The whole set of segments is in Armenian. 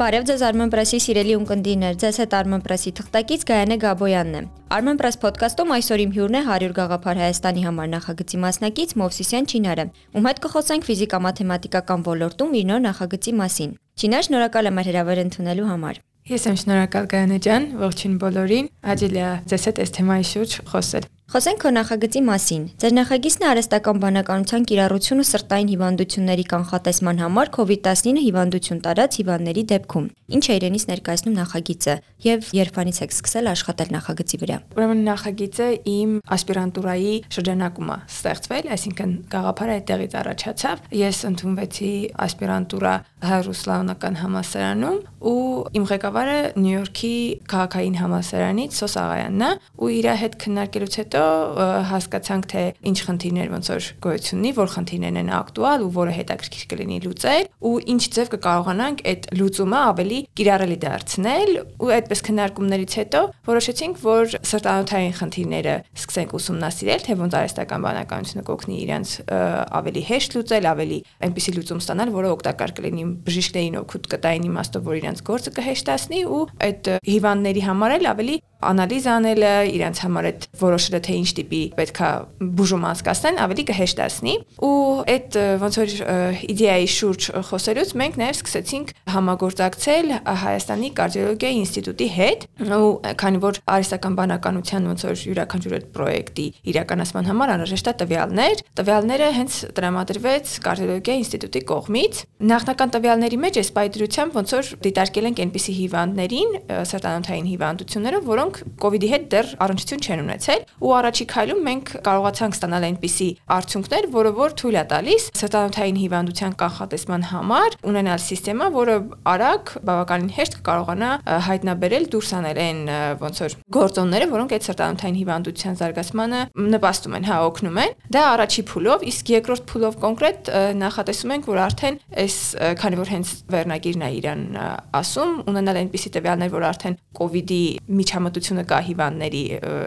Բարև ձեզ Armen Press-ի սիրելի ունկնդիրներ, ձեզ հետ Armen Press-ի թղթակից Գայանե Գաբոյանն է։ Armen Press podcast-ում այսօր իմ հյուրն է 100 գաղափար Հայաստանի համար նախագծի մասնակից Մովսիսյան Չինարը, ում հետ կխոսենք ֆիզիկա-մաթեմատիկական ոլորտում իր նոր նախագծի մասին։ Չինար, շնորհակալ եմ հրավեր ընդունելու համար։ Ես եմ շնորհակալ Գայանե ջան, ողջույն բոլորին։ Աջելի է ձեզ հետ այս թեմայի շուրջ խոսել։ Խոսենք քո նախագծի մասին։ Ձեր նախագիծն է արհեստական բանականության կիրառությունը սրտային հիվանդությունների կանխատեսման համար COVID-19 հիվանդություն տարած հիվանդների դեպքում։ Ինչ է իրենից ներկայացնում նախագիծը եւ երբանից եք սկսել աշխատել նախագծի վրա։ Ուրեմն նախագիծը իմ ասպիրանտուրայի շրջանակում է ստեղծվել, այսինքն գաղափարը այդտեղից առաջացավ։ Ես ընդունվեցի ասպիրանտուրա Հայ-Ռուսլանական համալսարանում ու իմ ղեկավարը Նյու Յորքի քաղաքային համալսարանից Սոս Աղայանն է ու իր հետ քննարկելուց հետո հասկացանք թե ինչ խնդիրներ ոնց որ գոյություն ունի, որ խնդիրներն են ակտուալ ու որը հետաքրքիր կլինի լուծել ու ինչ ձև կկարողանանք այդ լուծումը ավելի կիրառելի դարձնել ու այդպես քննարկումներից հետո որոշեցինք, որ սրտանոթային խնդիրները սկսենք ուսումնասիրել, թե ոնց արհեստական բանականությունը կօգնի իրենց ավելի հեշտ լուծել, ավելի այնպիսի լուծում ստանալ, որը օգտակար կլինի բժիշկներին օգուտ կտային իմաստով, որ իրենց գործը կհեշտացնի ու այդ հիվանդների համար էլ ավելի անալիզ անելը, իրենց համար այդ որոշելը թե ինչ տիպի պետքա բուժում անցկացնեն, ավելի կհեշտացնի։ Ու այդ ոնց որ իդեայի շուրջ խոսելուց մենք նաև սկսեցինք համագործակցել Հայաստանի կարդիոլոգիայի ինստիտուտի հետ, ու քանի որ արհեստական բանականության ոնց որ յուրաքանչյուր այդ պրոյեկտի իրականացման համար անհրաժեշտ է տվյալներ, տվյալները հենց տրամադրվեց կարդիոլոգիայի ինստիտուտի կողմից։ Նախնական տվյալների մեջ այս պայծրությամբ ոնց որ դիտարկել ենք այնպիսի հիվանդներին, սրտանոթային հիվանդությունները, որոնք կ ូវ իդի հետ դեռ առնչություն չեն ունեցել ու առաջի քայլում մենք կարողացանք ստանալ այնպիսի արդյունքներ, որը որ թույլ է տալիս սրտանոթային հիվանդության կանխատեսման համար ունենալ համակարգ, որը արագ բավականին հեշտ կարողանա հայտնաբերել դուրս անել այն ոնց որ գործոնները, որոնք այդ սրտանոթային հիվանդության զարգացմանը նպաստում են, հա, օգնում են։ Դա առաջի փուլով, իսկ երկրորդ փուլով կոնկրետ նախատեսում ենք, որ արդեն այս քանի որ հենց վերնագիրն է իրան ասում, ունենալ այնպիսի տվյալներ, որ արդեն կ ូវ իդի միջամտությունը կա հիվանդների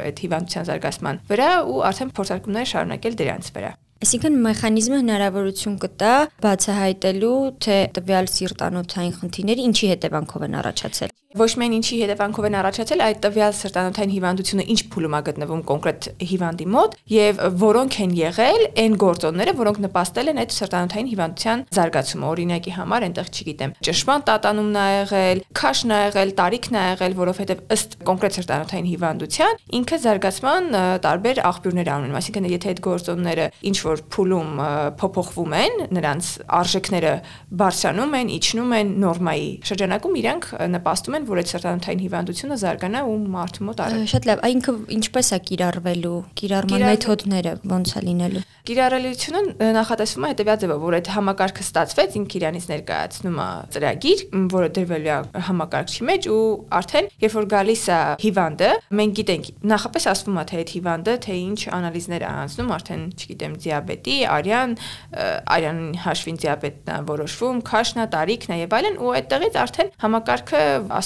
այդ հիվանդության զարգացման վրա ու արդեն փորձարկումներ շարունակել դրանց վրա։ Այսինքն մեխանիզմը հնարավորություն կտա բացահայտելու, թե տվյալ սիրտանոթային խնդիրները ինչի հետևանքով են առաջացել ոչ միայն ինչի հետևանքով են առաջացել, այդ տվյալ սրտանոթային հիվանդությունը ինչ փուլում է գտնվում կոնկրետ հիվանդի մոտ եւ որոնք են եղել այն գործոնները, որոնք նպաստել են այդ սրտանոթային հիվանդության զարգացումը։ Օրինակի համար այնտեղ, չգիտեմ, ճշմարտ տատանումն ա եղել, քաշն ա եղել, տարիքն ա եղել, որովհետեւ ըստ կոնկրետ սրտանոթային հիվանդության ինքը զարգացման տարբեր աղբյուրներ ունեն։ Այսինքն, եթե այդ գործոնները ինչ որ փուլում փոփոխվում են, նրանց արժեքները բարձրանում են, իջնում են նորմայի շրջանակում, իրանք նպաստում են են, որ այդ սրտանոթային հիվանդությունը զարգանա ու մարդու մոտ արի։ Շատ լավ, այնքը ինչպես է կիրառվելու, կիրառման մեթոդները ո՞նց է լինելու։ Կիրառելիությունը նախատեսվում է հետևյալ ձևով, որ այդ համակարգը ստացվեց, ինքը իրանից ներկայացնում է ծրագիր, որը դրվելու է համակարգչի մեջ ու արդեն երբ որ գալիս է հիվանդը, մենք գիտենք նախապես ասվում է թե այդ հիվանդը թե ինչ անալիզներ է անցնում, արդեն չգիտեմ դիաբետի, արյան, արյան հաշվին դիաբետն է որոշվում, քաշն է, տարիքն է եւ այլն ու այդտեղից արդեն համակարգը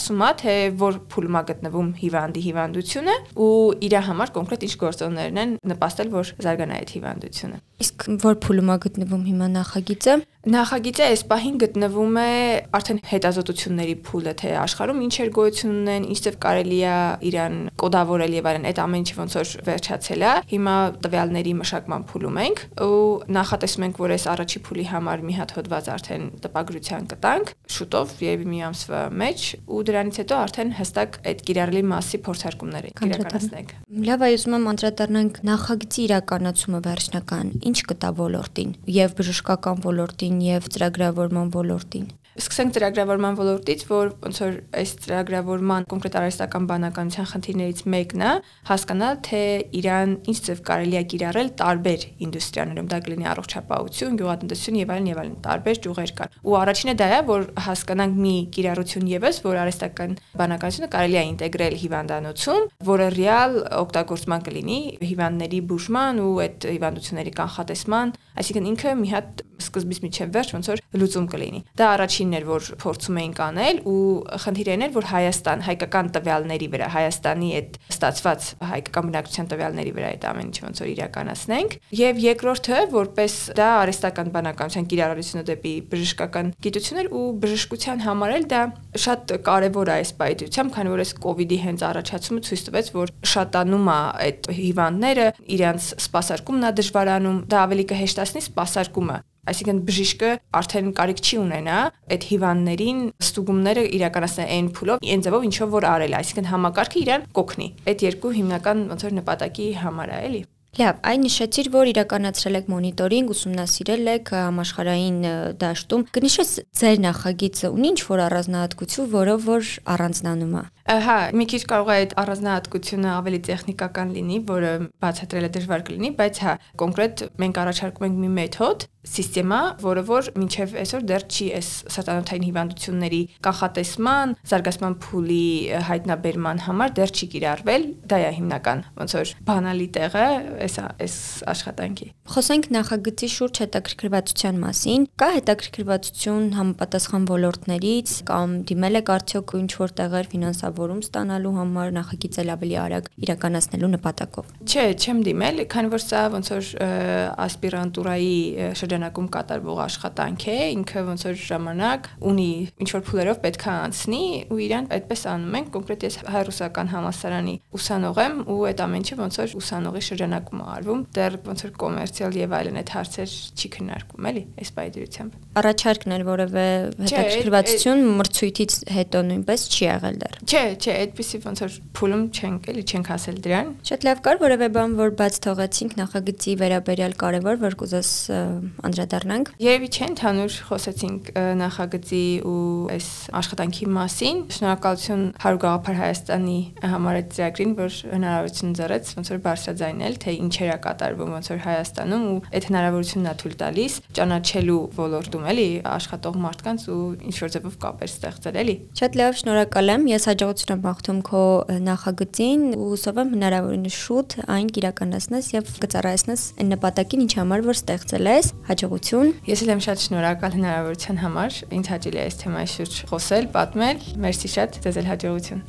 ասում է թե որ փուլում է գտնվում հիվանդի հիվանդությունը ու իր համար կոնկրետ ինչ գործոններն են նպաստել որ զարգանա այդ հիվանդությունը Իսկ որ փուլում է գտնվում հիմա նախագիծը։ Նախագիծը այս պահին գտնվում է արդեն հետազոտությունների փուլը, թե աշխարհում ինչեր գոյություն ունեն, ինչ ձև կարելի է իրան կոդավորել եւ այլն, այդ ամեն ինչը ոնց որ վերջացել է։ Հիմա տվյալների մշակման փուլում ենք ու նախատեսում ենք, որ այս առաջի փուլի համար մի հատ հոդված արդեն տպագրության կտանք շուտով եւ մի ամսվա մեջ ու դրանից հետո արդեն հստակ այդ կիրառելի մասի փորձարկումները իրականացնենք։ Լավ, այ ուզում եմ անդրադառնանք նախագծի իրականացումը վերջնական ինչ կտա ոլորտին եւ բժշկական ոլորտին եւ ծրագրավորման ոլորտին Սկսենք ծրագրավորման ոլորտից, որ ոնց որ այս ծրագրավորման կոնկրետ արհեստական բանականության խնդիրներից մեկն է հասկանալ, թե Իրան ինչ ձև կարելի է կիրառել տարբեր ինդուստրիաներում, դա կլինի առողջապահություն, գյուղատնտեսություն եւ այլն եւ այլն, տարբեր ճյուղեր կան։ Ու առաջինը դա է, որ հասկանանք մի կիրառություն եւս, որ արհեստական բանականությունը կարելի է ինտեգրել հիվանդանոցում, որը ռեալ օգտագործման կլինի հիվանդների բուժման ու այդ հիվանդությունների կանխատեսման, այսինքն ինքը մի հատ սկզբից միջև վերջ ոնց որ լուծում կլինի։ Դա առաջինն էր, որ փորձում էինք անել ու խնդիրն էր, որ Հայաստան հայկական տվյալների վրա, Հայաստանի այդ ստացված հայկական բնակչության տվյալների վրա այդ ամեն ինչ ոնց որ իրականացնենք։ Եվ երկրորդը, որպես դա արհեստական բանականության կիրառությունը դեպի բժշկական գիտություններ ու բժշկության համար էլ դա շատ կարևոր է այս պայծությամբ, քանի որ այս կ ូវ իդի հենց առաջացումը ցույց տվեց, որ շատանում է այդ հիվանդները, իրենց սպասարկումն է դժվարանում, դա ավելի կհեշտացնի սպասարկումը Այսինքն բժիշկը արդեն կարիք չի ունենա այդ հիվանդներին ստուգումները իրականացնել այն փուլով, այն ձևով ինչով որ արել, այսինքն համակարգը իրան կօգնի։ Այդ երկու հիմնական ոնց որ նպատակի համար է, էլի։ Լավ, այն նշեցիր, որ իրականացրել եք մոնիտորինգ, ուսումնասիրել եք համաշխարհային դաշտում։ Կնշես ձեր նախագիծը ունի ինչ-որ առանձնահատկություն, որով որ առանձնանում է։ Հա, մի քիչ կարող է այդ առանձնահատկությունը ավելի տեխնիկական լինի, որը բացատրելը դժվար կլինի, բայց հա, կոնկրետ մենք առաջարկում ենք մի մեթոդ, սիստեմա, որը որ մինչև այսօր դեռ չի այս սրտանոթային հիվանդությունների կանխատեսման, զարգացման փուլի հայտնաբերման համար դեռ չի կիրառվել։ Դա է հիմնական ոնց որ բանալի տեղը այս այս աշխատանքի։ Խոսենք նախագծի շուրջ հետաքրքրվածության մասին։ Կա հետաքրքրվածություն համապատասխան ոլորտներից կամ դիմել եք արդյոք ինչ որ տեղեր ֆինանսավորել որում ստանալու համար նախագիծել ավելի արագ իրականացնելու նպատակով։ Չէ, չեմ դիմել, քանի որ սա ոնց որ ասպիրանտուրայի շրջանակում կատարվող աշխատանք է, ինքը ոնց որ ժամանակ ունի ինչ որ փուլերով պետք է անցնի ու իրան այդպես անում ենք, կոնկրետ ես հայ-ռուսական համալսարանի ուսանող եմ ու այդ ամեն ինչը ոնց որ ուսանողի շրջանակում արվում, դեռ ոնց որ կոմերցիալ եւ այլն այդ հարցեր չի քննարկում, էլի, այս բայդրությամբ։ Առաջարկն էր որևէ հետաքրքրվածություն մրցույթից հետո նույնպես չի եղել դեռ։ Չէ, չէ, այդպեսի ոնց որ փուլում չենք էլի, չենք հասել դրան։ Շատ լավ կար որևէ բան, որ բաց թողեցինք նախագծի վերաբերյալ կարևոր, որ կուզես անդրադառնանք։ Երևի չէ, ընդհանուր խոսեցինք նախագծի ու այս աշխատանքի մասին։ Շնորհակալություն Հարու գաղափար Հայաստանի համար այդ ծրագրին, որ հնարավորություն ծրեց ոնց որ բարձրաձայնել, թե ինչեր է կատարվում ոնց որ Հայաստանում ու այդ հնարավորությունն է թույլ տալիս ճանաչելու ոլորտում էլի աշխատող մարդկանց ու ինչ որ ձևով կապեր ստեղծել էլի։ Շատ լավ, շնորհակալ եմ։ Ես հաջող հաջողություն եմ մաղթում քո նախագծին ու հուսով եմ հնարավորինս շուտ այն կիրականացնես եւ կծառայեցնես այն նպատակին, ինչ համար որ ստեղծել ես։ Հաջողություն։ Ես էլ եմ շատ շնորհակալ հնարավորության համար։ Ինձ հաճելի է այս թեմայի շուրջ խոսել, պատմել։ Մերսի շատ, ձեզ էլ հաջողություն։